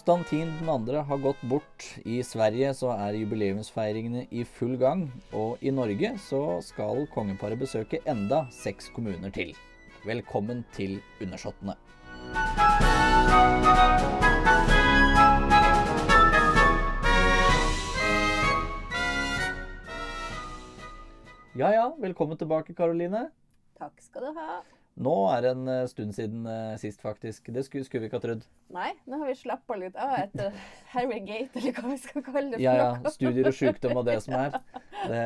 Konstantin 2. har gått bort. I Sverige så er jubileumsfeiringene i full gang. Og i Norge så skal kongeparet besøke enda seks kommuner til. Velkommen til Undersåttene. Ja ja, velkommen tilbake, Karoline. Takk skal du ha. Nå er det en eh, stund siden eh, sist, faktisk. Det skulle, skulle vi ikke ha trodd. Nei, nå har vi slappa litt av etter Harry Gate, eller hva vi skal kalle det. Ja ja, studier og sykdom og det som er. Det,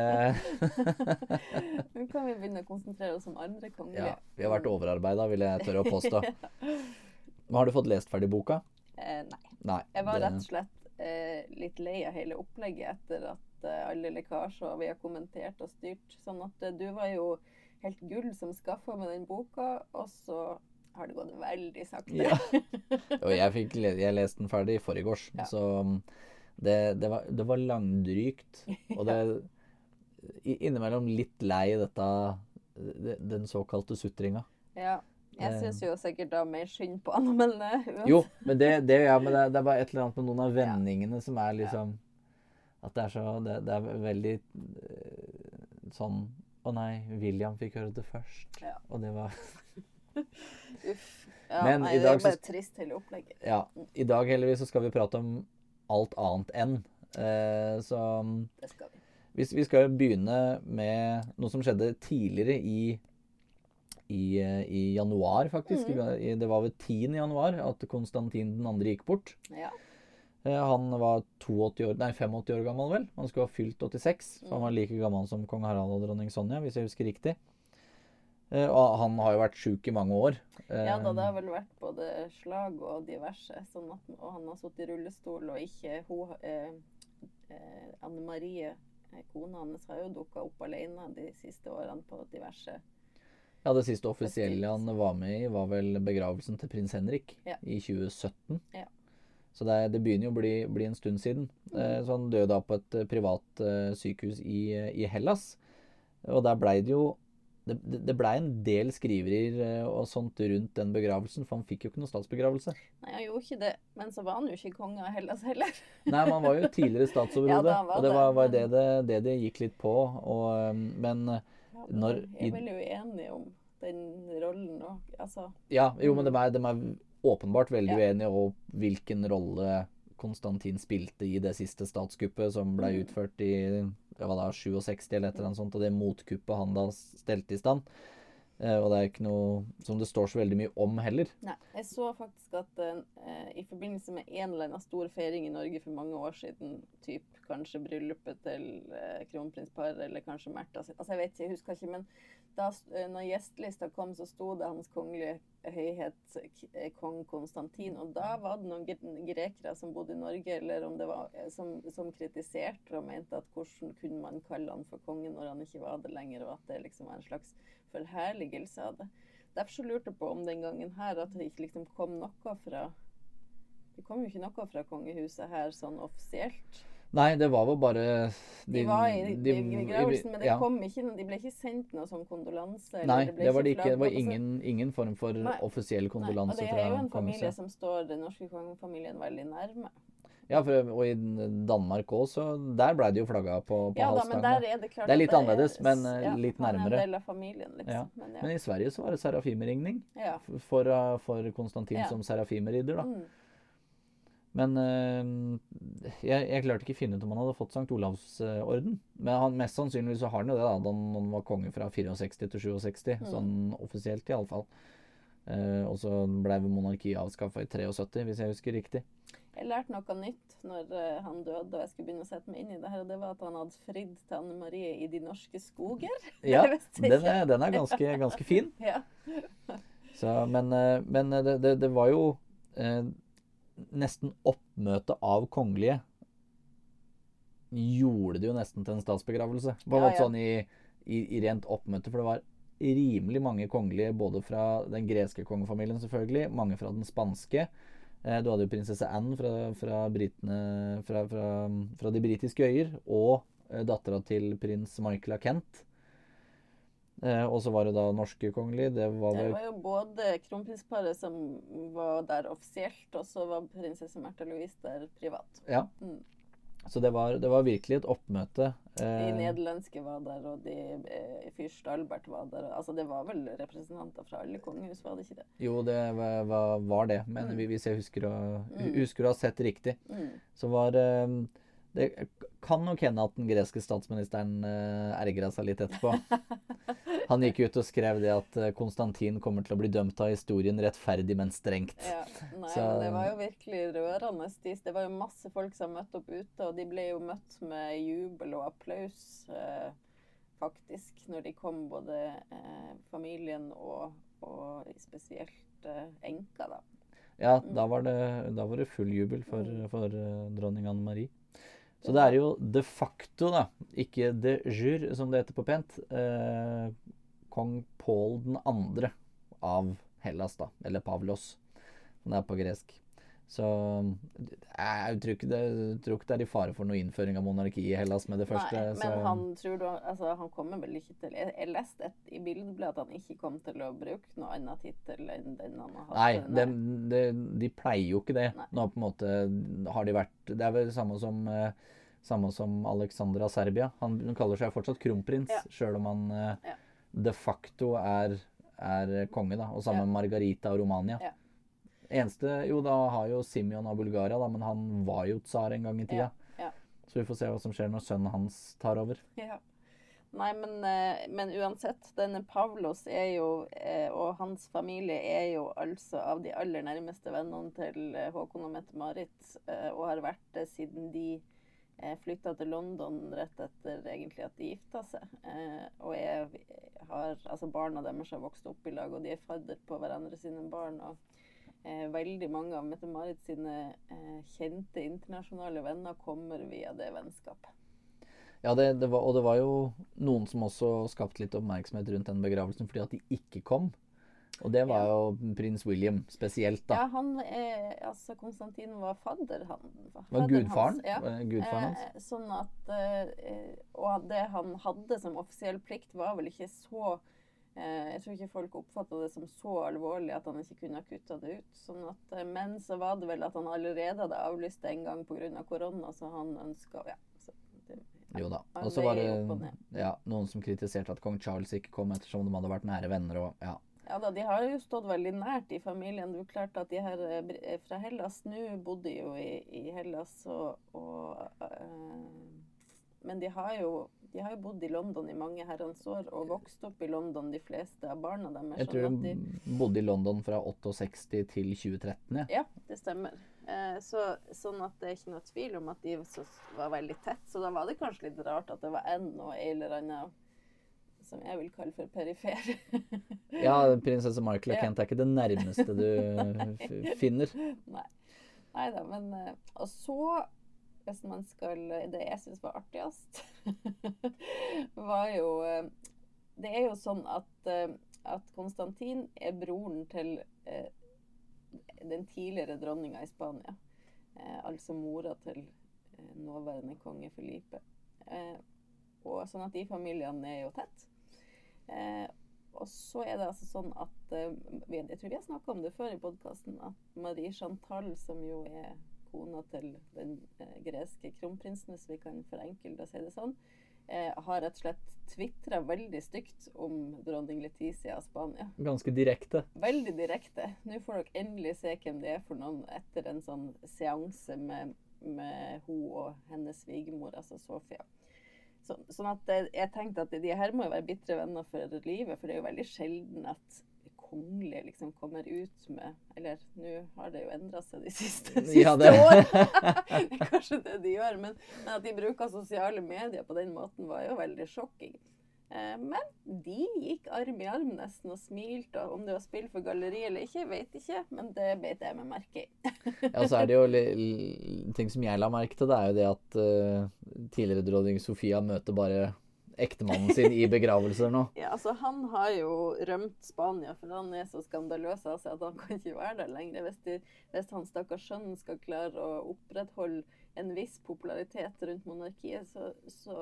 Nå kan vi begynne å konsentrere oss om andre kongelige. ja, vi har vært overarbeida, vil jeg tørre å påstå. Har du fått lest ferdig boka? Eh, nei. Nei. Jeg var det- rett og slett eh, litt lei av hele opplegget etter at eh, alle lekkasjer vi har kommentert og styrt. Sånn at eh, du var jo helt gull som skaffa meg den boka, og så har det gått veldig sakte. Ja. Og jeg, fikk, jeg leste den ferdig i forgårs, Ja. så um, det, det, var, det var langdrygt. Og det Innimellom litt lei dette Den såkalte sutringa. Ja. Jeg Eh. syns jo sikkert da mer synd på anmelderne. uansett. Jo, men det, det, ja, men det, det er bare et eller annet med noen av vendingene som er liksom At det er så Det, det er veldig eh, sånn Å nei, William fikk høre det først. Ja. Og det var Uff. Ja, Men nei, i det dag er så- bare trist hele opplegget. Ja. I dag heldigvis så skal vi prate om alt annet enn. Eh, så um, Det skal vi. Hvis vi skal begynne med noe som skjedde tidligere i i, eh, i januar, faktisk. Mm. det var ved 10. januar at Konstantin 2. gikk bort. Ja. Eh, Han var 82 år, nei, 85 år gammel, vel. Han skulle ha fylt 86. Så han var like gammel som kong Harald og dronning Sonja, hvis jeg husker riktig. Eh, Og han har jo vært sjuk i mange år. Eh, ja da, det har vel vært både slag og diverse. Sånn at, og han har sittet i rullestol, og ikke hun eh, eh, Anne Marie, eh, kona hans, har jo dukka opp alene de siste årene på diverse Ja, Det siste offisielle han var med i, var vel begravelsen til prins Henrik Ja. i 2017. Ja. Så det, det begynner jo å bli, bli en stund siden. Eh, Så han døde da på et eh, privat eh, sykehus i, i Hellas. Og der blei det jo det, det det blei en del skriverier og sånt rundt den begravelsen, for han fikk jo ikke noe statsbegravelse. Nei, han gjorde ikke det. Men så var han jo ikke konge av Hellas heller. Nei, men han var jo tidligere statsoverhode, ja, og det det, var, var det, det, det det gikk litt på. Og, eh, men Ja, Når jeg er veldig uenig om den rollen òg, altså Ja, jo, men de er, de er åpenbart veldig Ja. uenige om hvilken rolle Konstantin spilte i det siste statskuppet som ble Mm. utført i det var da 67 eller et eller annet sånt, og det motkuppet han da stelte i stand. Eh, og det er ikke noe som det står så veldig mye om heller. Nei, jeg så faktisk at eh, i forbindelse med en eller annen stor feiring i Norge for mange år siden, typ kanskje bryllupet til eh, kronprinsparet eller kanskje Märtha sitt Altså jeg vet ikke, jeg husker ikke, men da eh, når gjestelista kom, så sto det Hans kongelige høyhet eh, kong Konstantin, og da var det noen grekere som bodde i Norge, eller om det var eh, som, som kritiserte og mente at hvordan kunne man kalle han for konge når han ikke var det lenger, og at det liksom var en slags forherligelse av det. Derfor så lurte jeg på om den gangen her at det ikke liksom kom noe fra Det kom jo ikke noe fra kongehuset her sånn offisielt. Nei, det var vel bare De, var i, i, begravelsen, men det ja. kom ikke, de ble ikke sendt noe sånn kondolanse. eller Nei, ble det var det ikke. Det var ingen, ingen form for Nei. offisiell kondolanse fra og det er jo en familie kongehuset. som står den norske kongefamilien veldig nærme. Ja, for, og i Danmark òg, så der blei det jo flagga på, på Ja da, der er det klart Det er litt annerledes, men, ja, litt nærmere. er familien, liksom. Ja. Men Men i Sverige så var det serafimeringning ja. for, uh, for Konstantin Ja. som serafimeridder, da. Mm. Men uh, jeg, jeg klarte ikke å finne ut om han hadde fått St. Olavs uh, orden. Men han, mest sannsynlig så har han jo det, da, da han han var konge fra 64 til 67. Mm. Sånn offisielt, iallfall. Uh, og så ble monarkiet avskaffa i 73, hvis jeg husker riktig. Jeg lærte noe nytt når eh, han døde, og jeg skulle begynne å sette meg inn i det her. og Det var at han hadde fridd til Anne Marie i de norske skoger. Ja, den er, den er ganske, ganske fin. Ja. Så, men men det, det, det var jo nesten oppmøte av kongelige gjorde det jo nesten til en statsbegravelse. På en Ja, måte ja. sånn i, i, i rent oppmøte, for det var rimelig mange kongelige både fra den greske kongefamilien, selvfølgelig, mange fra den spanske. Eh, Du hadde jo prinsesse Anne fra, fra, britene, fra, fra, de britiske øyer, og eh, dattera til prins Michael av Kent. Eh, og så var det da norske kongelig. Det var Det var jo både kronprinsparet som var der offisielt, og så var prinsesse Märtha Louise der privat. Ja. Mm. Så det var, det var virkelig et oppmøte. De Eh, nederlandske var der, og de eh, fyrst Albert var der. Altså, det var vel representanter fra alle kongehus, var det ikke det? jo, det var, var, det. Men Mm. vi- hvis jeg husker å, Mm. husker å ha sett riktig, Mm. så var eh, Det kan nok hende at den greske statsministeren uh, ergra seg litt etterpå. Han gikk ut og skrev det at eh, Konstantin kommer til å bli dømt av historien rettferdig, men strengt. Ja, nei, Så- men det var jo virkelig rørende. stis. Det var jo masse folk som møtte opp ute, og de ble jo møtt med jubel og applaus, eh, faktisk, når de kom, både eh, familien og, og spesielt eh, enka, da. Ja, Mm. da var det, da var det full jubel for, for eh, dronning Anne Marie. Så det er jo de facto, da, ikke de jure, som det heter på pent, eh, kong Paul 2. av Hellas, da. Eller Pavlos, som det er på gresk. Så jeg tror ikke, det, tror ikke det er i fare for noe innføring av monarki i Hellas med det første. Nei, men så, han tror du Altså, han kommer vel ikke til Jeg, leste et, i bildet at han ikke kom til å bruke noe annet tittel enn den han har hatt. Nei, det, det, de pleier jo ikke det. Nei. Nå på en måte har de vært Det er vel samme som eh, samme som Alexander av Serbia. Han, kaller seg fortsatt kronprins, Ja. sjøl om han eh, Ja. de facto er, er konge. da, Og sammen Ja. med Margarita av Romania. Ja. Eneste Jo, da har jo Simeon av Bulgaria, da, men han var jo tsar en gang i tida. Ja, ja. Så vi får se hva som skjer når sønnen hans tar over. Ja. Nei, men, eh, men uansett, denne Pavlos er jo, eh, og hans familie er jo altså av de aller nærmeste vennene til eh, Håkon og Mette-Marit, og har vært det siden de flytta til London rett etter egentlig at de gifta seg. Og jeg har, altså barna deres har vokst opp i lag, og de er fadder på hverandre sine barn. og eh, Veldig mange av Mette-Marit sine eh, kjente internasjonale venner kommer via det vennskapet. Ja, det, det var, og det var jo noen som også skapte litt oppmerksomhet rundt den begravelsen fordi at de ikke kom. Og det var Ja. jo prins William spesielt, da. Ja, han er, altså Konstantin var fadder, han. var fadderen gudfaren? hans, Ja. Gudfaren hans? Eh, sånn at eh, Og det han hadde som offisiell plikt, var vel ikke så eh, Jeg tror ikke folk oppfatta det som så alvorlig at han ikke kunne ha kutta det ut. Sånn at, eh, men så var det vel at han allerede hadde avlyst det en gang pga. korona, så han ønska ja, ja. Jo da. Og så var det ja, noen som kritiserte at kong Charles ikke kom ettersom de hadde vært nære venner og ja. Ja da, de har jo stått veldig nært i familien. Det er klart at de her eh, eh, fra Hellas nå bodde jo i, i Hellas og, og eh, Men de har, jo, de har jo bodd i London i mange herrens år og vokst opp i London, de fleste av barna deres. Jeg tror sånn de, de bodde i London fra 68 til 2013, ja. ja, det stemmer. Eh, så, sånn at det er ikke noe tvil om at de var veldig tett. Så da var det kanskje litt rart at det var en og en eller annen som jeg vil kalle for perifer. Ja, prinsesse Michael og. Kent er ikke det nærmeste du finner. Nei. Nei da, men eh, Og så, hvis man skal Det jeg syns var artigst, var jo eh, Det er jo sånn at, eh, at Konstantin er broren til eh, den tidligere dronninga i Spania. Altså mora til nåværende konge Felipe. Og sånn at de familiene er jo tett. Og så er det altså sånn at Jeg tror vi har snakka om det før i podkasten, at Marie Chantal, som jo er kona til den eh, greske kronprinsen, hvis vi kan forenkle det og si det sånn, eh, har rett og slett tvitra veldig stygt om dronning Letizia av Spania. Ganske direkte. Veldig direkte. Nå får dere endelig se hvem det er for noen etter en sånn seanse med, med hun og hennes svigermor, altså Sofia. Så, sånn at eh, jeg tenkte at de her må jo være bitre venner for livet, for det er jo veldig sjelden at kongelige liksom kommer ut med Eller nå har det jo endra seg de siste, siste Ja, det- det er kanskje det de gjør, men, men at de bruker sosiale medier på den måten, var jo veldig sjokking. Eh, men de gikk arm i arm nesten og smilte. og Om det var spill for galleri eller ikke, vet ikke, men det beit jeg meg merke i. Ja, og så er det jo ting som jeg la merke til, det er jo det at uh, tidligere dronning Sofia møter bare ektemannen sin i begravelser nå. Ja, altså Han har jo rømt Spania, for han er så skandaløs altså, at han kan ikke være der lenger. Hvis, de, hvis han stakkars sønn skal klare å opprettholde en viss popularitet rundt monarkiet, så, så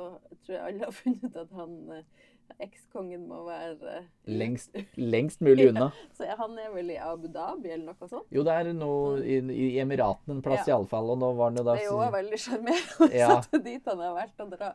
tror jeg alle har funnet at han, eh, Ekskongen må være eh, Lengst, lengst mulig unna. Så han er vel i Abu Dhabi eller noe sånt? Jo, det er noe i, i Emiraten en plass Ja. iallfall. Og nå var han jo da Det er jo veldig sjarmerende Ja. dit han har vært å dra.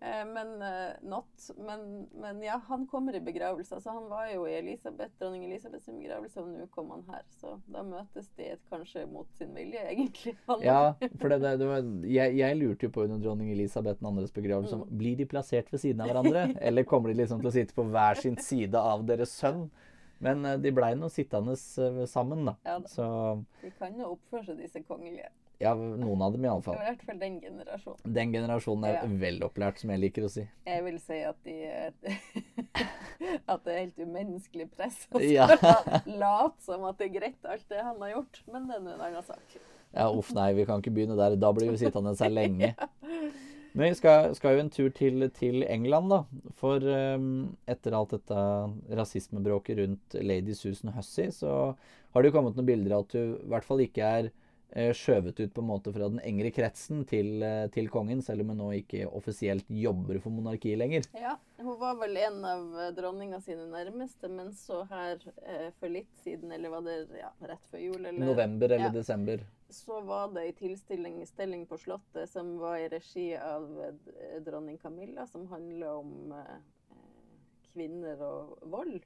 Eh, Men eh, not. Men, men ja, han kommer i begravelse. Så han var jo i Elisabeth, dronning Elisabeths begravelse, og nå kom han her. Så da møtes de kanskje mot sin vilje, egentlig. Han, Ja, for det, det, det var, jeg, jeg lurte jo på under dronning Elisabeth den andres begravelse Mm. Blir de plassert ved siden av hverandre, eller kommer de liksom til å sitte på hver sin side av deres sønn? Men eh, de blei nå sittende sammen, da. Ja da. Så De kan jo oppføre seg, disse kongelige. Ja, noen av dem iallfall. i hvert fall den generasjonen. Den generasjonen er Ja. velopplært, som jeg liker å si. Jeg vil si at de At det er helt umenneskelig press å Ja. late som at det er greit, alt det han har gjort. Men det er en annen sak. Ja, uff nei, vi kan ikke begynne der. Da blir vi sittende her lenge. Men vi skal, skal jo en tur til, til England, da. For um, etter alt dette rasismebråket rundt Lady Susan Hussey, så har det jo kommet noen bilder av at du i hvert fall ikke er skjøvet ut på en måte fra den engre kretsen til, eh, til kongen, selv om hun nå ikke offisielt jobber for monarkiet lenger. Ja, hun var vel en av eh, dronninga sine nærmeste, men så her eh, for litt siden, eller var det ja, rett før jul? Eller, November eller Ja. desember. Så var det ei tilstilling stilling på Slottet som var i regi av eh, dronning Camilla, som handla om eh, eh, kvinner og vold.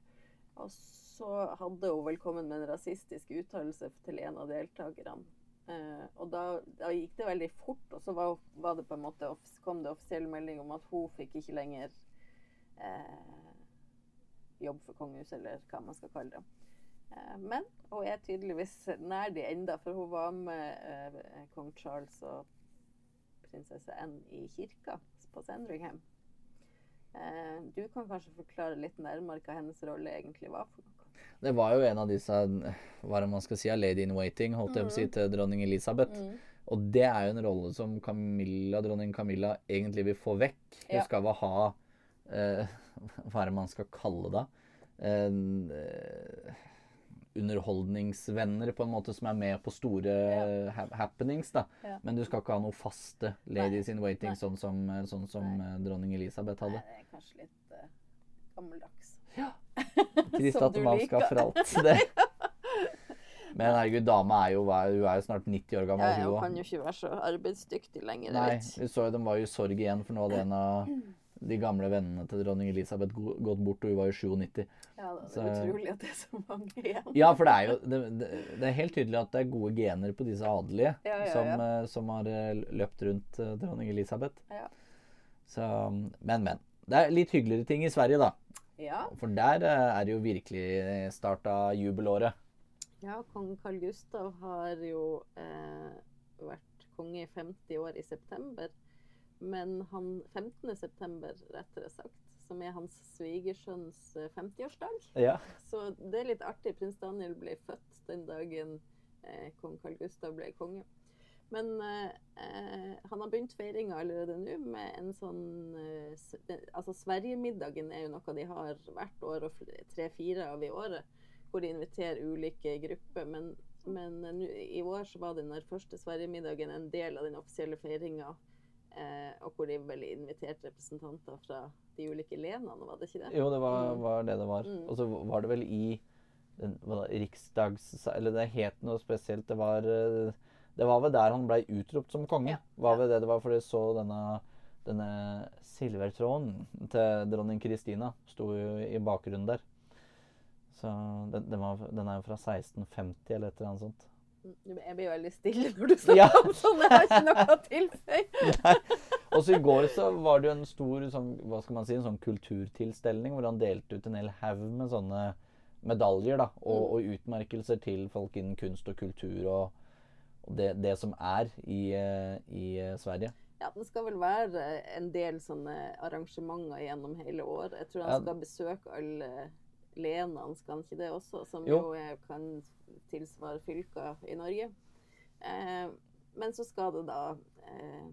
Og så hadde hun vel kommet med en rasistisk uttalelse til en av deltakerne. Eh, og da, da gikk det veldig fort, og så var, var det på en måte, kom det offisiell melding om at hun fikk ikke lenger uh, jobb for kongehuset, eller hva man skal kalle det. Uh, Men hun er tydeligvis nær de enda, for hun var med kong Charles og prinsesse N i kirka på Sandringham. Du kan kanskje forklare litt nærmere hva hennes rolle egentlig var for noe? Det var jo en av disse hva er det man skal si, lady in waiting, holdt jeg på å si, til dronning Elisabeth. Mm. Og det er jo en rolle som Camilla, dronning Camilla egentlig vil få vekk. Hun Ja. skal vel ha eh, Hva er det man skal kalle det? Eh, underholdningsvenner på en måte som er med på store Ja. ha happenings. da. Ja. Men du skal ikke ha noe faste ladies in waiting, Nei. sånn som, eh, sånn som eh, dronning Elisabeth Nei, hadde. det er kanskje litt uh, gammeldags. Trist Som at man for alt. Det. Men herregud, dama er jo, er- hun er jo snart 90 år gammel. Ja, hun kan jo ikke være så arbeidsdyktig lenger. Nei, vi så jo de var jo i sorg igjen, for nå hadde en av de gamle vennene til dronning Elisabeth gått bort, og hun var jo 97. Ja, det det Så- er utrolig at det er så mange igjen. Ja, for det er jo det, det, er helt tydelig at det er gode gener på disse adelige Ja, ja, Som, ja. eh, som har eh, løpt rundt eh, dronning Elisabeth. Ja. Så, men, men. Det er litt hyggeligere ting i Sverige, da. Ja, For der eh, er det jo virkelig starta jubelåret. ja kong Carl Gustav har jo eh, vært konge i 50 år i september. Men han 15. september, rettere sagt, som er hans svigersønns eh, 50-årsdag. Ja. Så det er litt artig. Prins Daniel ble født den dagen eh, kong Carl Gustav ble konge. Men eh, eh, han har begynt feiringa allerede nå med en sånn eh, Altså Sverigemiddagen er jo noe de har hvert år, og tre-fire av i året, hvor de inviterer ulike grupper. Men, men nu, i år så var den første Sverigemiddagen en del av den offisielle feiringa. Eh, og hvor de vel inviterte representanter fra de ulike lenene, var det ikke det? Jo, det var, Mm. var det det var. Mm. Og så var det vel i den, Riksdags... Eller det het noe spesielt. Det var eh, Det var vel der han ble utropt som konge. Ja. Var vel det det var, fordi det så denne denne silvertråden til dronning Kristina sto jo i bakgrunnen der. Så den, den, var, den er jo fra 1650 eller et eller annet sånt. Mm, Jeg blir veldig stille når du snakker Ja. om sånn. Jeg har ikke noe å tilføye. Og så i går så var det jo en stor sånn, hva skal man si, en sånn kulturtilstelning hvor han delte ut en hel haug med sånne medaljer da, og, Mm. og utmerkelser til folk innen kunst og kultur og det, det som er i, eh, i eh, Sverige. Ja, det skal vel være en del sånne arrangementer gjennom hele året. Jeg tror han skal besøke alle lenene, skal han ikke det også? Som jo, Jo. kan tilsvare fylker i Norge. Eh, men så skal det da eh,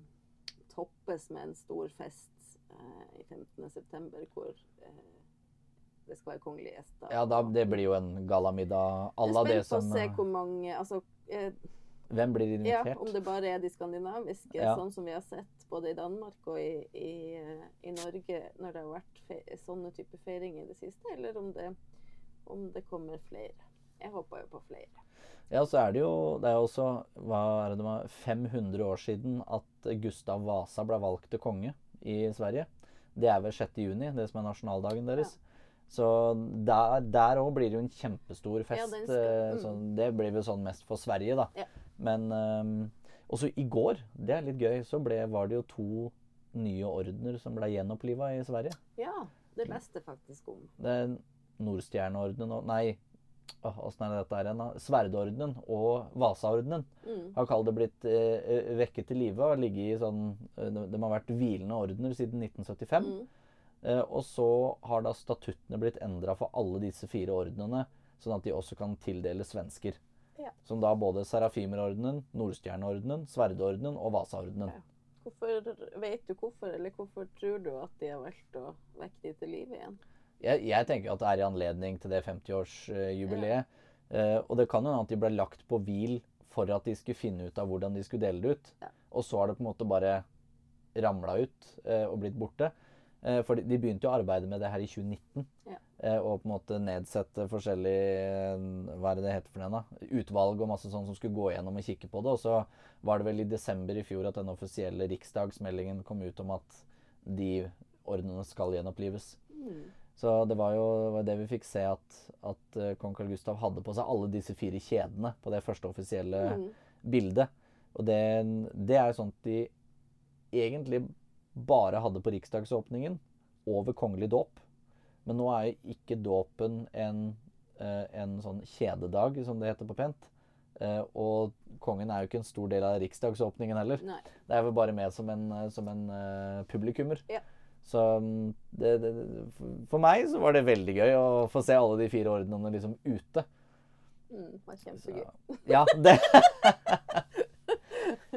toppes med en stor fest eh, i 15. september, hvor eh, det skal være kongelige gjester. Ja, da, det blir jo en gallamiddag à la Jeg det er spent på å se hvor mange Altså, Hvem blir invitert? Ja, om det bare er de skandinaviske, Ja. sånn som vi har sett både i Danmark og i, i, i Norge når det har vært sånne type feiringer i det siste, eller om det, om det kommer flere. Jeg håper jo på flere. Ja, så er det jo Det er jo også hva er det, det 500 år siden at Gustav Vasa ble valgt til konge i Sverige. Det er vel 6. juni, det som er nasjonaldagen deres. Så der òg blir det jo en kjempestor fest. Ja, skal- eh, mm. så det blir vel sånn mest for Sverige, da. Ja. Men um, også i går, det er litt gøy, så ble, var det jo to nye ordener som ble gjenoppliva i Sverige. Ja, det leste faktisk om. Det er Nordstjerneordenen og Nei, åssen er det dette her igjen? Sverdordenen og Vasaordenen Mm. har kalt det blitt eh, eh, vekket til live sånn eh, De de har vært hvilende ordener siden 1975. Mm. Eh, og så har da statuttene blitt endra for alle disse fire ordenene, sånn at de også kan tildele svensker. Ja. Som da både Serafimerordenen, Nordstjerneordenen, Sverdordenen og Vasaordenen. Ja. Hvorfor, vet du hvorfor, eller hvorfor tror du at de har valgt å vekke de til live igjen? Jeg, jeg tenker at det er i anledning til det 50-årsjubileet. Eh, og det kan hende at de ble lagt på hvil for at de skulle finne ut av hvordan de skulle dele det ut. Ja. Og så har det på en måte bare ramla ut eh, og blitt borte. Eh, for de, de begynte jo å arbeide med det her i 2019. Ja. Eh, og på en måte nedsette forskjellige eh, Hva er det det heter for den da? Utvalg og masse sånn som skulle gå gjennom og kikke på det. Og så var det vel i desember i fjor at den offisielle riksdagsmeldingen kom ut om at de ordenene skal gjenopplives. Mm. Så det var jo det vi fikk se at, at eh, kong Carl Gustav hadde på seg alle disse fire kjedene på det første offisielle Mm. bildet. Og det, det er sånt de egentlig bare hadde på riksdagsåpningen og ved kongelig dåp. Men nå er jo ikke dåpen en, eh, en sånn kjededag, som det heter på pent. Eh, og kongen er jo ikke en stor del av riksdagsåpningen heller. Nei. Det er vel bare med som en, eh, som en publikummer. Ja. Så mm, det, det, for meg så var det veldig gøy å få se alle de fire ordenene liksom ute. Mm, det var Så, kjempegøy. ja, det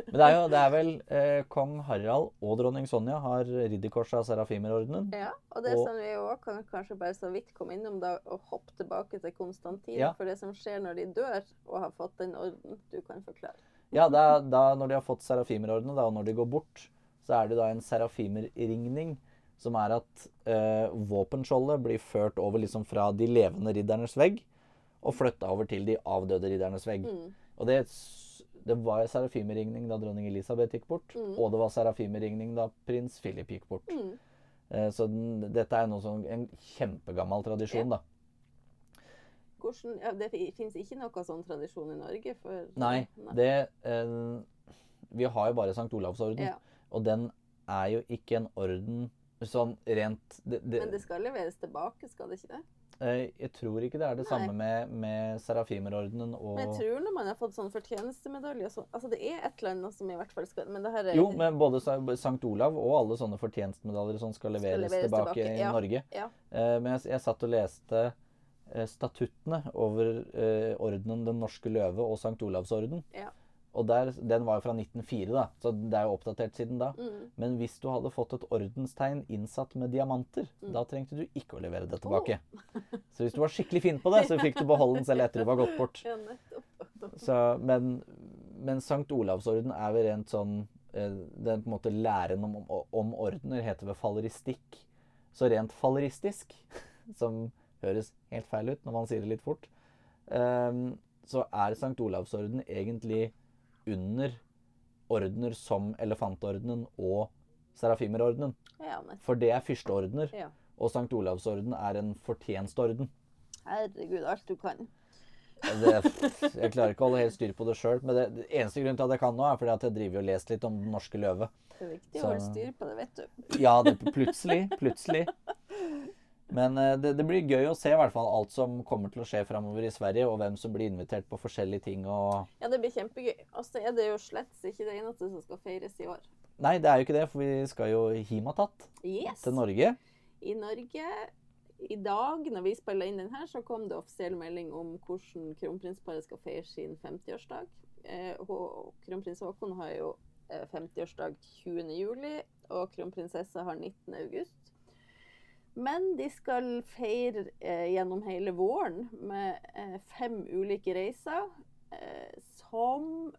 Men det er jo det er vel eh, kong Harald og dronning Sonja har ridderkorset av Serafimerordenen. Ja, og det Og- som vi også kan kanskje bare så vidt komme innom da, og hoppe tilbake til Konstantin, Ja. for det som skjer når de dør og har fått den orden, du kan forklare. Ja, er, da, når de har fått Serafimerordenen, da, og når de går bort, så er det da en serafimerringning, som er at eh, våpenskjoldet blir ført over liksom fra de levende riddernes vegg, og flytta over til de avdøde riddernes vegg. Mm. Og det, det var serafimeringning da dronning Elisabeth gikk bort, Mm. og det var serafimeringning da prins Philip gikk bort. Mm. Eh, så den, dette er sånn, en kjempegammel tradisjon, da. Hvordan, ja, det fins ikke noe sånn tradisjon i Norge? For, Nei, det eh, Vi har jo bare St. Olavsorden, Ja. og den er jo ikke en orden sånn rent det, det, Men det skal leveres tilbake, skal det ikke det? Eh, Jeg tror ikke det er det Nei. samme med, med Serafimerordenen og Men jeg tror når man har fått sånn fortjenestemedalje sånn Altså det er et eller annet som i hvert fall skal Men det her er Jo, men både Sankt St. Olav og alle sånne fortjenestemedaljer som skal leveres, leveres tilbake, tilbake, i ja. Norge. Ja. Eh, men jeg, jeg satt og leste eh, statuttene over ordenen Den norske løve og St. Olavsorden. Ja. Og der, den var jo fra 1904, da, så det er jo oppdatert siden da. Mm. Men hvis du hadde fått et ordenstegn innsatt med diamanter, Mm. da trengte du ikke å levere det tilbake. Så hvis du var skikkelig fin på det, så fikk du beholde den selv etter du var gått bort. Så, men, men Sankt Olavsorden er vel rent sånn eh, Den på en måte læren om, om, om ordener heter vel falleristikk. Så rent falleristisk, som høres helt feil ut når man sier det litt fort, um, så er Sankt Olavsorden egentlig under ordener som Elefantordenen og Serafimerordenen. Ja. For det er fyrsteordener, Ja. og Sankt Olavsorden er en fortjenstorden. Herregud, alt du kan. Det, jeg klarer ikke å holde helt styr på det sjøl. Men det, det eneste grunnen til at jeg kan nå, er fordi at jeg driver og leser litt om Den norske løve. Det er viktig å holde styr på det, vet du. Ja, det, plutselig. Plutselig. Men eh, det, det blir gøy å se i hvert fall alt som kommer til å skje framover i Sverige, og hvem som blir invitert på forskjellige ting. og... Ja, det blir kjempegøy. Og så er det jo slett ikke det eneste som skal feires i år. Nei, det er jo ikke det, for vi skal jo himatatt Yes! til Norge. I Norge i dag, når vi spiller inn den her, så kom det offisiell melding om hvordan kronprinsparet skal feire sin 50-årsdag. Eh, kronprins Haakon har jo eh, 50-årsdag 20. juli, og kronprinsessa har 19. Men de skal feire eh, gjennom hele våren med eh, fem ulike reiser, eh, som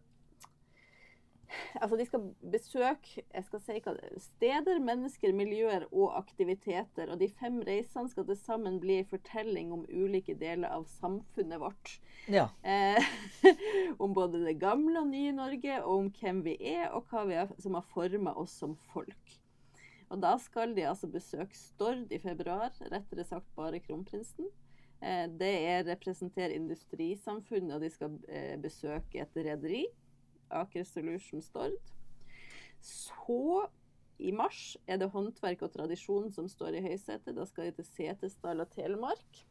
Altså, de skal besøke jeg skal si hva er, steder, mennesker, miljøer og aktiviteter. Og de fem reisene skal til sammen bli en fortelling om ulike deler av samfunnet vårt. Ja. Eh, om både det gamle og nye Norge, og om hvem vi er, og hva vi er, som har forma oss som folk. Og da skal de altså besøke Stord i februar, rettere sagt bare kronprinsen. Eh, det er representere industrisamfunnet, og de skal eh, besøke et rederi. Aker Solution Stord. Så i mars er det håndverk og tradisjon som står i høysetet. Da skal de til Setesdal og Telemark.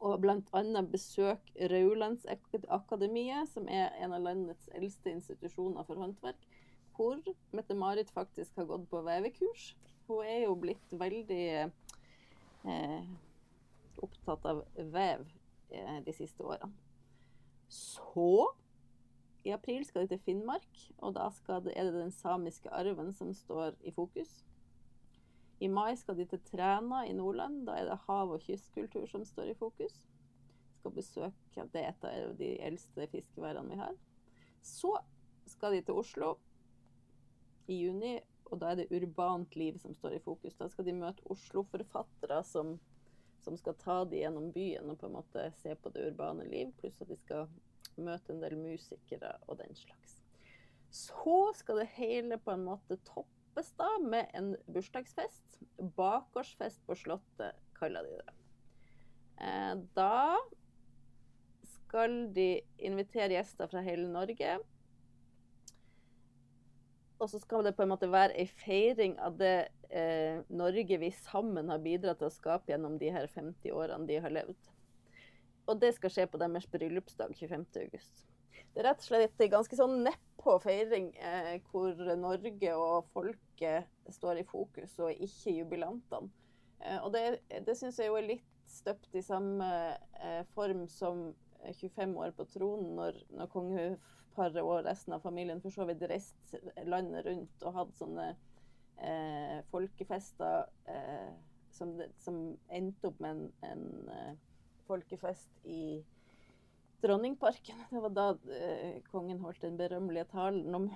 Og bl.a. besøke Raulandsakademiet, som er en av landets eldste institusjoner for håndverk. Hvor Mette-Marit faktisk har gått på vevekurs. Hun er jo blitt veldig eh, opptatt av vev eh, de siste årene. Så i april skal de til Finnmark, og da det, er det den samiske arven som står i fokus. I mai skal de til Træna i Nordland. Da er det hav- og kystkultur som står i fokus. Skal besøke Det er et av de eldste fiskeværene vi har. Så skal de til Oslo i juni, og da er det urbant liv som står i fokus. Da skal de møte Oslo-forfattere som, som, skal ta de gjennom byen og på en måte se på det urbane liv, pluss at de skal møte en del musikere og den slags. Så skal det hele på en måte toppes da med en bursdagsfest. Bakgårdsfest på Slottet, kaller de det. Eh, da skal de invitere gjester fra hele Norge. Og så skal det på en måte være ei feiring av det eh, Norge vi sammen har bidratt til å skape gjennom de her 50 årene de har levd. Og det skal skje på deres bryllupsdag 25.8. Det er rett og slett en ganske sånn nedpå feiring eh, hvor Norge og folket står i fokus, og ikke jubilantene. Eh, og det, det syns jeg jo er litt støpt i samme eh, form som 25 år på tronen, når, når kongeparet og resten av familien for så vidt reist landet rundt og hadde sånne eh, folkefester eh, som, som, endte opp med en, en eh, folkefest i Dronningparken. Det var da eh, kongen holdt den berømmelige talen om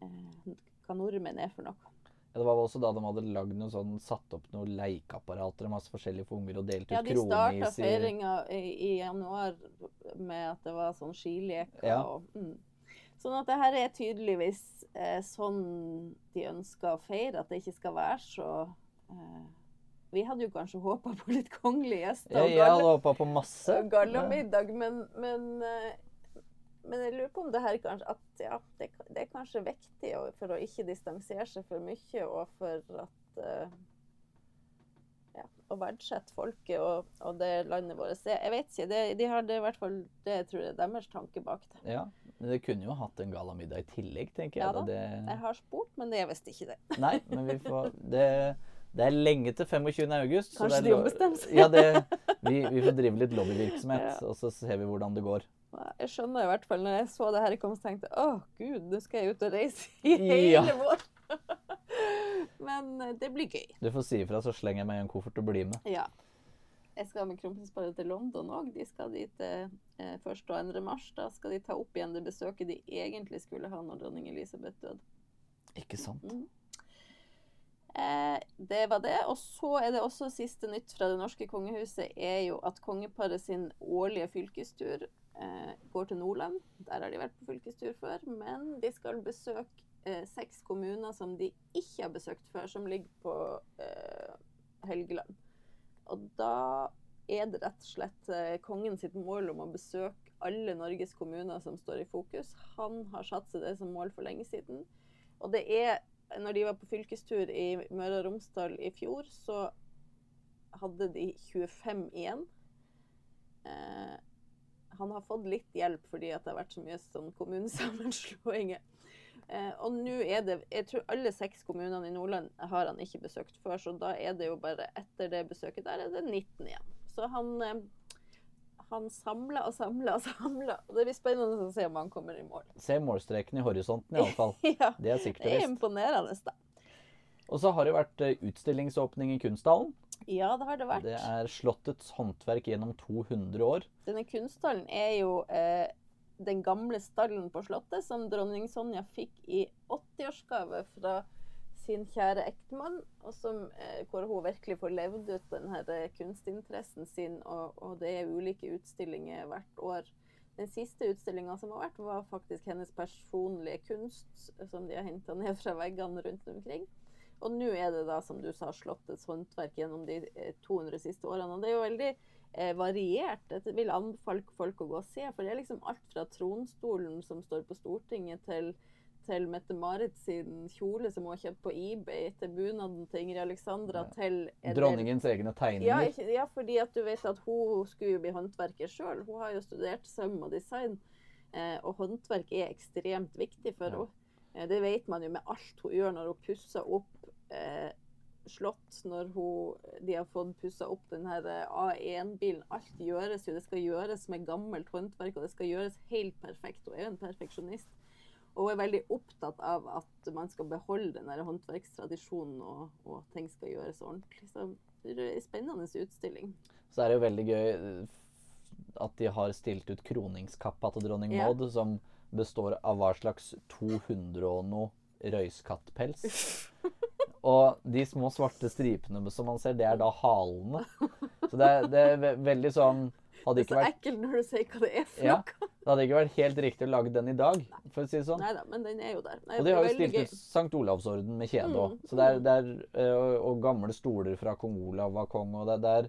eh, hva nordmenn er for noe. Ja, Det var også da de hadde lagd noe sånn, satt opp noen lekeapparater og masse forskjellige for unger og delt ut kronis Ja, de starta feiringa i, i, januar med at det var sånn skileker ja. og mm. Sånn at det her er tydeligvis eh, sånn de ønsker å feire, at det ikke skal være så eh, vi hadde jo kanskje håpa på litt kongelige gjester. Ja, jeg hadde håpa på masse. Gallamiddag, men, men, eh, men, jeg lurer på om det her kanskje at ja, det, det er kanskje viktig for å ikke distansere seg for mye, og for at uh, ja, Å verdsette folket og, og, det landet vårt er. Jeg vet ikke. Det, de har det i hvert fall det jeg tror jeg er deres tanke bak det. Ja, men det kunne jo hatt en gallamiddag i tillegg, tenker jeg. Ja da, det... jeg har spurt, men det er visst ikke det. Nei, men vi får det det er lenge til 25. august. Kanskje de ombestemmer seg. ja, det, vi, vi, får drive litt lobbyvirksomhet, ja. og så ser vi hvordan det går. Jeg skjønner i hvert fall, når jeg så det her komme, så tenkte jeg å gud, nå skal jeg ut og reise i hele ja. vår. Men eh, det blir gøy. Du får si ifra, så slenger jeg meg i en koffert og blir med. Ja. Jeg skal med kronprinsparet til London òg. De skal dit eh, 1. og 2. mars. Da skal de ta opp igjen det besøket de egentlig skulle ha når dronning Elisabeth døde. Ikke sant. Mm. Eh, det var det. Og så er det også siste nytt fra det norske kongehuset er jo at kongeparet sin årlige fylkestur eh, går til Nordland. Der har de vært på fylkestur før. Men de skal besøke eh, seks kommuner som de ikke har besøkt før, som ligger på eh, Helgeland. Og da er det rett og slett eh, kongen sitt mål om å besøke alle Norges kommuner som står i fokus. Han har satt seg det som mål for lenge siden. Og det er når de var på fylkestur i Møre og Romsdal i fjor, så hadde de 25 igjen. Eh, han har fått litt hjelp fordi det har vært så mye sånn kommunesammenslåinger. Eh, og nå er det Jeg tror alle seks kommunene i Nordland har han ikke besøkt før, så da er det jo bare etter det besøket der er det 19 igjen. Så han eh, han samler og samler og samler. Og det blir spennende å se om han kommer i mål. Se målstreken i horisonten, iallfall. ja, det er sikkert Det er imponerende, da. Og så har det vært eh, utstillingsåpning i Kunsthallen. Ja, det har det vært. Det er Slottets håndverk gjennom 200 år. Denne kunsthallen er jo eh, den gamle stallen på Slottet, som dronning Sonja fikk i 80-årsgave fra sin kjære ektemann, og som, eh, hvor hun virkelig får levd ut denne eh, kunstinteressen sin, og, og det er ulike utstillinger hvert år. Den siste utstillinga som har vært, var faktisk hennes personlige kunst, som de har henta ned fra veggene rundt omkring. Og nå er det da, som du sa, Slottets håndverk gjennom de eh, 200 siste årene. Og det er jo veldig eh, variert. Jeg vil anbefale folk å gå og se, for det er liksom alt fra tronstolen som står på Stortinget, til, til Mette-Marit sin kjole som hun har kjøpt på eBay, til bunaden til Ingrid Alexandra, Ja. til en Dronningens egne ja, tegninger. ikke, ja, fordi at du vet at hun skulle jo bli håndverker sjøl. Hun har jo studert søm og design. Eh, og håndverk er ekstremt viktig for Ja. henne. Eh, det vet man jo med alt hun gjør når hun pusser opp eh, slått når hun, de har fått pussa opp den her eh, A1-bilen. Alt gjøres jo. Det skal gjøres med gammelt håndverk, og det skal gjøres helt perfekt. Hun er jo en perfeksjonist. Og hun er veldig opptatt av at man skal beholde den der håndverkstradisjonen, og, og at ting skal gjøres ordentlig. Så det er en spennende utstilling. Så er det jo veldig gøy eh, at de har stilt ut kroningskappa til dronning Ja. Maud, som består av hva slags 200 og noe røyskattpels. Og de små svarte stripene som man ser, det er da halene. Så det er, det er veldig sånn Hadde Det er så vært, ekkelt når du sier hva det er for Ja. noe. det hadde ikke vært helt riktig å lage den i dag, for å si det sånn. Neida, men den er jo der. Nei, Og de har jo stilt gøy. ut Sankt Olavsorden med kjede òg. Mm, er, eh, og, og gamle stoler fra kong Olav var kong, og det, der er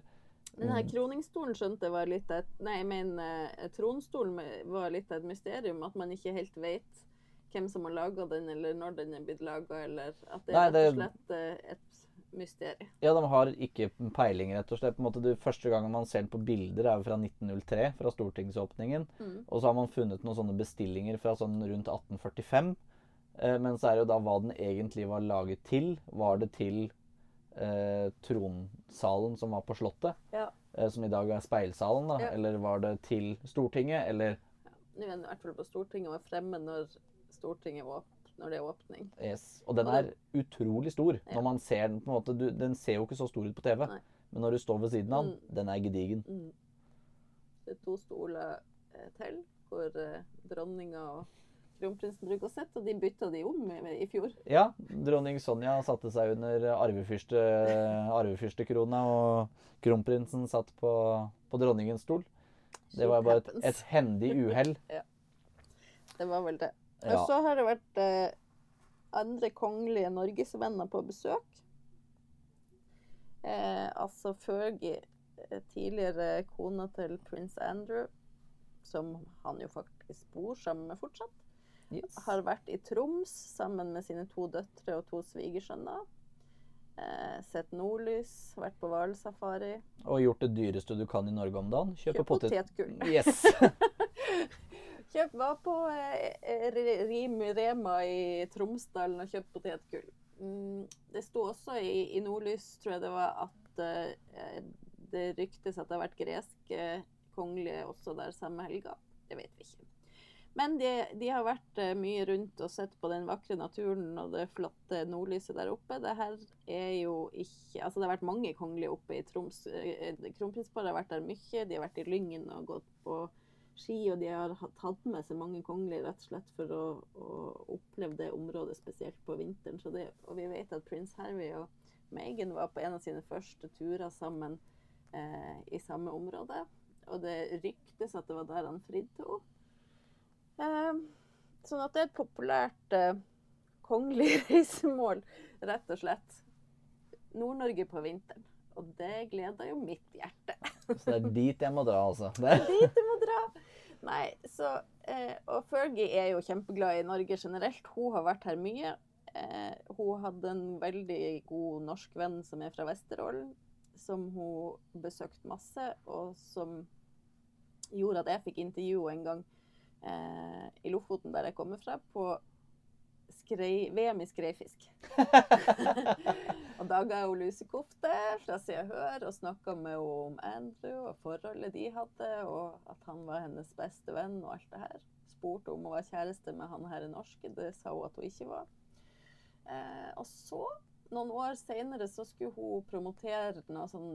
Den her kroningsstolen skjønte var litt et Nei, jeg mener eh, tronstolen var litt et mysterium. At man ikke helt vet hvem som har laga den, eller når den er blitt laga, eller at det Nei, er rett og slett eh, et mysterium. Ja, de har ikke peiling, rett og slett. Måte, det første gangen man ser den på bilder, er fra 1903, fra stortingsåpningen. Mm. Og så har man funnet noen sånne bestillinger fra sånn rundt 1845. Eh, men så er det jo da hva den egentlig var laget til. Var det til eh, tronsalen som var på Slottet, Ja. eh, som i dag er speilsalen, da? Ja. Eller var det til Stortinget, eller ja, i hvert fall på Stortinget er fremme når Stortinget åp når det er åpning. Yes. Og den er utrolig stor. Ja. Når man ser den på en måte, du, Den ser jo ikke så stor ut på TV, Nei. men når du står ved siden av den, Mm. den er gedigen. Mm. Det er to stoler eh, til hvor eh, dronninga og kronprinsen bruker å sitte, og de bytta de om i, i fjor. Ja, dronning Sonja satte seg under arvefyrste, arvefyrstekrona, og kronprinsen satt på, på dronningens stol. Det var bare et, et hendig uhell. Det var vel det. Og så har det vært eh, andre kongelige norgesvenner på besøk. Eh, altså Fergie, eh, tidligere kona til prins Andrew, som han jo faktisk bor sammen med fortsatt, Yes. har vært i Troms sammen med sine to døtre og to svigersønner. Eh, sett nordlys, vært på hvalsafari. Og gjort det dyreste du kan i Norge om dagen. Kjøpe Kjøp potet... potetgull. Yes. Kjøp var på eh, Rim Rema i Tromsdalen og kjøpt potetgull. Mm, det sto også i, i Nordlys, tror jeg det var, at eh, det ryktes at det har vært greske kongelige også der samme helga. Det vet vi ikke. Men de, de har vært eh, mye rundt og sett på den vakre naturen og det flotte nordlyset der oppe. Det her er jo ikke Altså, det har vært mange kongelige oppe i Troms. Kronprinsparet har vært der mye. De har vært i Lyngen og gått på ski, og de har tatt med seg mange kongelige rett og slett for å, å oppleve det området, spesielt på vinteren. Det, og vi vet at prins Harry og Meghan var på en av sine første turer sammen eh, i samme område. Og det ryktes at det var der han fridde til henne. Eh, sånn at det er et populært eh, kongelig reisemål, rett og slett. Nord-Norge på vinteren. Og det gleder jo mitt hjerte. Så det er dit jeg må dra, altså. Det er... Dit du må dra! Nei, så eh, Og Fergie er jo kjempeglad i Norge generelt. Hun har vært her mye. Eh, hun hadde en veldig god norsk venn som er fra Vesterålen, som hun besøkte masse, og som gjorde at jeg fikk intervjue en gang eh, i Lofoten, der jeg kommer fra, på skrei, VM i skreifisk. og da ga jeg henne lusekofte fra Se og Hør og snakka med henne om Andrew og forholdet de hadde, og at han var hennes beste venn og alt det her. Spurte om hun var kjæreste med han her i norske, det sa hun at hun ikke var. Eh, og så, noen år seinere, så skulle hun promotere noe sånn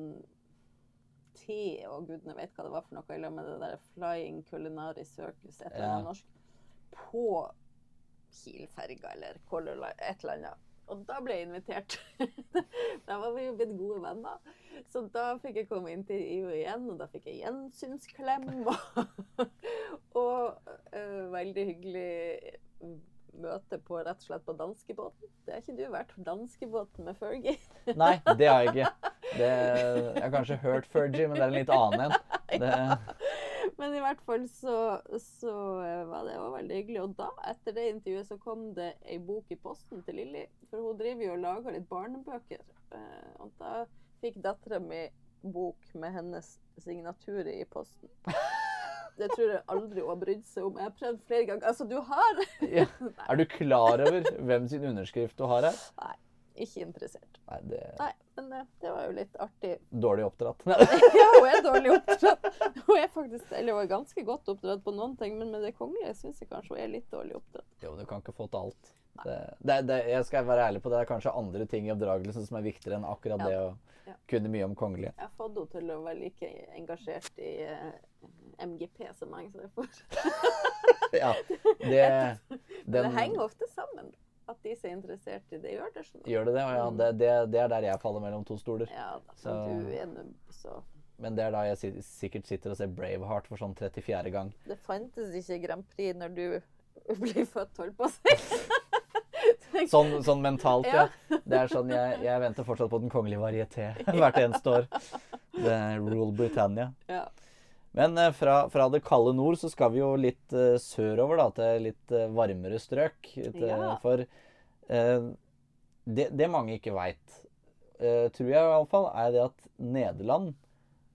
te og gudene vet hva det var for noe, i lag med det der Flying Culinary Circus, et eller Ja. norsk, på Kiel-ferga eller Color et eller annet. Og da ble jeg invitert. da var vi jo blitt gode venner. Så da fikk jeg komme inn til IO igjen, og da fikk jeg gjensynsklem. Og, og uh, veldig hyggelig møte på rett og slett på danskebåten. Det har ikke du vært på danskebåten med Fergie? Nei, det har jeg ikke. Det, jeg har kanskje hørt Fergie, men det er en litt annen en. Det, Men i hvert fall så, så eh, var det òg veldig hyggelig. Og da, etter det intervjuet, så kom det ei bok i posten til Lilly. For hun driver jo og lager litt barnebøker. Eh, Og da fikk dattera mi bok med hennes signatur i posten. Det tror jeg aldri hun har brydd seg om. Jeg har prøvd flere ganger. Altså, du har ja. Er du klar over hvem sin underskrift du har her? Ikke interessert. Nei, det Nei, men det, det var jo litt artig. Dårlig oppdratt. Ja, hun er dårlig oppdratt. Hun er faktisk, eller hun er ganske godt oppdratt på noen ting, men med det kongelige syns jeg kanskje hun er litt dårlig oppdratt. Jo, du kan ikke få til alt. Det, jeg skal være ærlig på det. Det er kanskje andre ting i oppdragelsen som er viktigere enn akkurat Ja. det å Ja. kunne mye om kongelige. Jeg har fått henne til å være like engasjert i uh, MGP som meg, så jeg får Ja, det, den, det henger ofte sammen. At de som er interessert i det, gjør det. Sånn. Gjør det det? Ja, det, det, det er der jeg faller mellom to stoler. Ja da. Så- du er nubb, så Men det er da jeg sikkert sitter og ser Braveheart for sånn 34. gang. Det fantes ikke Grand Prix når du blir født, holdt på å si. Sånn, sånn mentalt, ja. Ja. Det er sånn, jeg, jeg venter fortsatt på den kongelige varieté hvert eneste år. Det er Rule Britannia. Ja. Men eh, fra, fra det kalde nord så skal vi jo litt uh, sørover, da, til litt uh, varmere strøk. Til, Ja. For uh, det, det mange ikke veit, tror jeg iallfall, er det at Nederland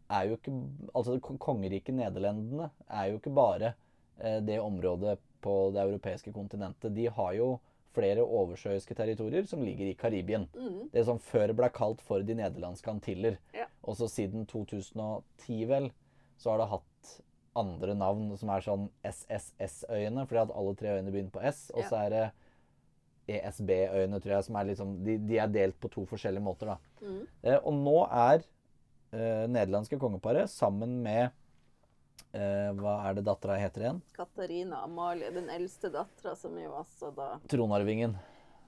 er jo ikke Altså kongeriket Nederlendene er jo ikke bare det området på det europeiske kontinentet. De har jo flere oversjøiske territorier som ligger i Karibien. Mm. Det som før ble kalt for de nederlandske antiller. Ja. Og så siden 2010, vel, så har det hatt andre navn som er sånn SSS-øyene, fordi at alle tre øyene begynner på S. Og så er det ESB-øyene, tror jeg, som er liksom de, de er delt på to forskjellige måter, da. Mm. Eh, og nå er eh, nederlandske kongeparet sammen med eh, Hva er det dattera heter igjen? Katarina Amalie, den eldste dattera, som jo altså da Tronarvingen.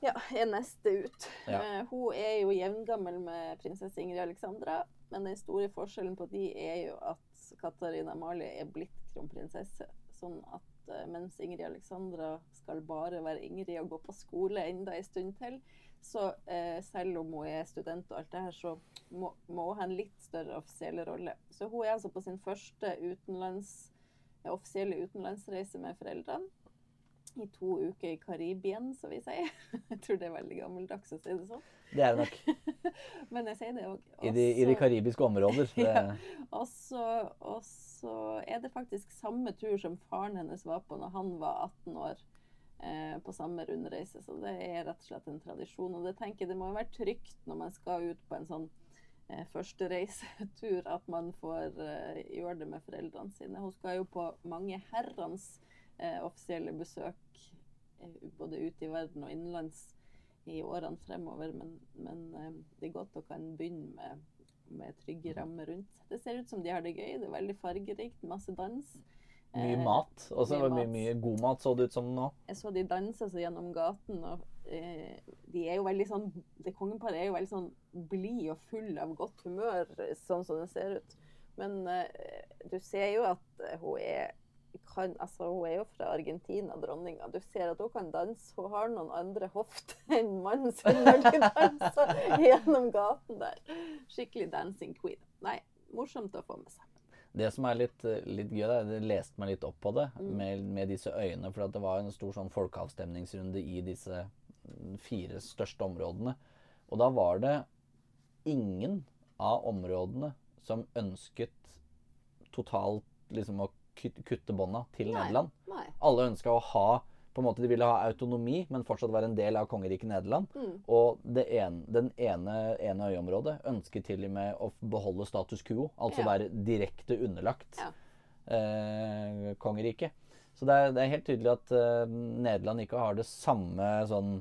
ja, er neste ut. Ja. Eh, hun er jo jevngammel med prinsesse Ingrid Alexandra, men den store forskjellen på de er jo at Katarina Amalie er blitt kronprinsesse. Sånn at eh, mens Ingrid Alexandra skal bare være Ingrid og gå på skole enda en stund til, så eh, selv om hun er student og alt det her, så må, må hun ha en litt større offisiell rolle. Så hun er altså på sin første utenlands, offisielle utenlandsreise med foreldrene. I to uker i Karibien, som vi sier. Jeg tror det er veldig gammeldags å si det sånn. Det er det nok. Men jeg sier det òg. I de, i de karibiske områder. Ja. Og så, er det faktisk samme tur som faren hennes var på når han var 18 år. Eh, på samme rundreise. Så det er rett og slett en tradisjon. Og det tenker jeg det må jo være trygt når man skal ut på en sånn eh, første reisetur, at man får eh, gjøre det med foreldrene sine. Hun skal jo på mange herrens eh, offisielle besøk, eh, både ute i verden og innenlands i årene fremover. Men, men eh, det er godt å kan begynne med med trygge rammer rundt. Det ser ut som de har det gøy. Det er veldig fargerikt. Masse dans. mye Eh, mat. Også mye mye, mat. mye god mat, så det ut som nå. Jeg så de danse seg gjennom gaten, og eh, de er jo veldig sånn Det kongeparet er jo veldig sånn blid og full av godt humør, sånn som det ser ut. Men eh, du ser jo at eh, hun er kan, altså Hun er jo fra Argentina, dronninga. Du ser at hun kan danse. Hun har noen andre hofter enn mannen sin når de danser gjennom gaten der. Skikkelig dancing queen. Nei, morsomt å få med seg. Det som er litt, eh, litt gøy, da, jeg leste meg litt opp på det Mm. med, med disse øyene. For at det var en stor sånn folkeavstemningsrunde i disse mm, fire største områdene. Og da var det ingen av områdene som ønsket totalt liksom å kutte, bånda til Nei. Nederland. Nei. Alle ønska å ha på en måte De ville ha autonomi, men fortsatt være en del av kongeriket Nederland. Mm. Og det en, den ene, ene øyområdet ønsket til og med å beholde status quo, altså Ja. være direkte underlagt Ja. eh, kongeriket. Så det er, det er helt tydelig at eh, Nederland ikke har det samme sånn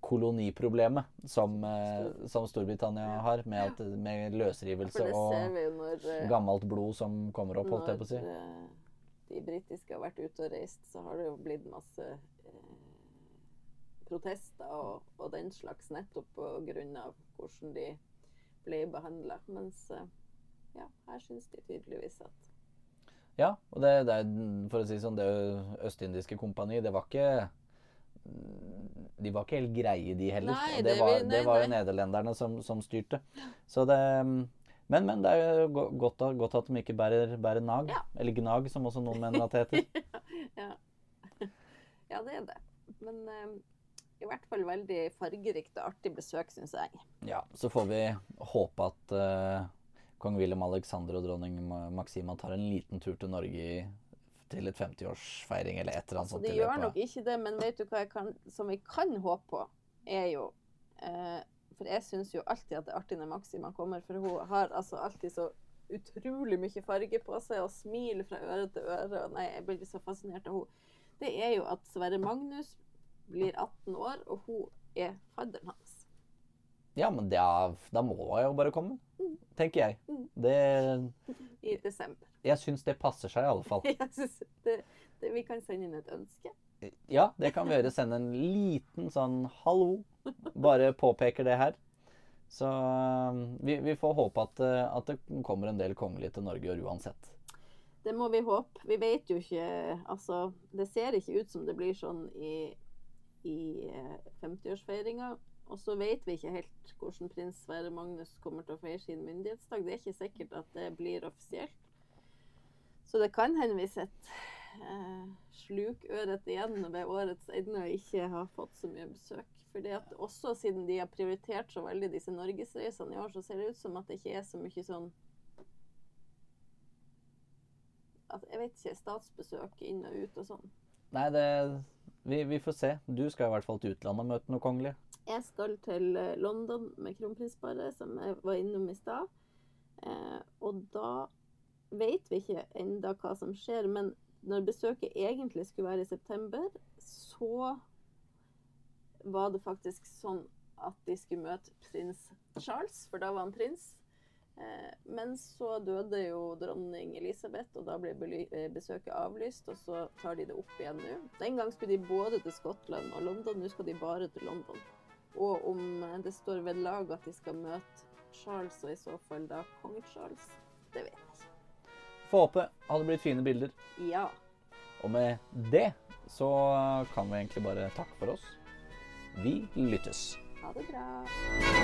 koloniproblemet som, eh, som Storbritannia har, med, at, med løsrivelse og når eh, gammelt blod som kommer opp, holdt jeg på å si. Når eh, de britiske har vært ute og reist, så har det jo blitt masse eh, protester og, og den slags nettopp av hvordan de ble behandla. Mens ja, her syns de tydeligvis at Ja, og det, det er, for å si det sånn, det Østindiske kompani, det var ikke De var ikke helt greie, de heller. Nei, det var, det var jo nederlenderne som, som styrte. Så det Men, men det er jo godt, godt at de ikke bærer, bærer nag. Ja. Eller gnag, som også noen mener at det heter. ja. ja, det er det. Men um, i hvert fall veldig fargerikt og artig besøk, syns jeg. Ja, så får vi håpe at uh, kong Wilhelm Alexander og dronning Maxima tar en liten tur til Norge i, til et 50-årsfeiring eller et eller annet Så sånt. de gjør nok ikke det, men vet du hva jeg kan, som vi kan håpe på, er jo eh, For jeg syns jo alltid at det er artig når Maxima kommer, for hun har altså alltid så utrolig mye farge på seg og smiler fra øre til øre. og Nei, jeg blir så fascinert av henne. Det er jo at Sverre Magnus blir 18 år, og hun er fadderen hans. Ja, men det er, da må hun jo bare komme, tenker jeg. Det, I desember. jeg syns det passer seg i alle fall. Jeg synes det, det, vi kan sende inn et ønske. Ja, det kan vi gjøre. Sende en liten sånn 'hallo'. Bare påpeker det her. Så um, vi, vi får håpe at, uh, at det kommer en del kongelige til Norge uansett. Det må vi håpe. Vi vet jo ikke Altså, det ser ikke ut som det blir sånn i, i eh, 50-årsfeiringa. Og så vet vi ikke helt hvordan prins Sverre Magnus kommer til å feire sin myndighetsdag. Det er ikke sikkert at det blir offisielt. Så det kan hende vi sitter eh, slukøret igjen ved årets ende og ikke har fått så mye besøk. Fordi at også siden de har prioritert så veldig disse norgesreisene i år, så ser det ut som at det ikke er så mye sånn at, Jeg vet ikke, statsbesøk inn og ut og sånn. Nei, det vi, vi får se. Du skal i hvert fall til utlandet og møte noe kongelig. Jeg skal til eh, London med kronprinsparet, som jeg var innom i stad. Eh, og da vet vi ikke enda hva som skjer, men når besøket egentlig skulle være i september, så var det faktisk sånn at de skulle møte prins Charles, for da var han prins. Eh, men så døde jo dronning Elisabeth, og da ble eh, besøket avlyst. Og så tar de det opp igjen nå. Den gang skulle de både til Skottland og London, nå skal de bare til London. Og om det står ved lag at de skal møte Charles, og i så fall da kong Charles, det vet jeg ikke. Får håpe hadde blitt fine bilder. Ja. Og med det så kan vi egentlig bare takke for oss. Vi lyttes. Ha det bra.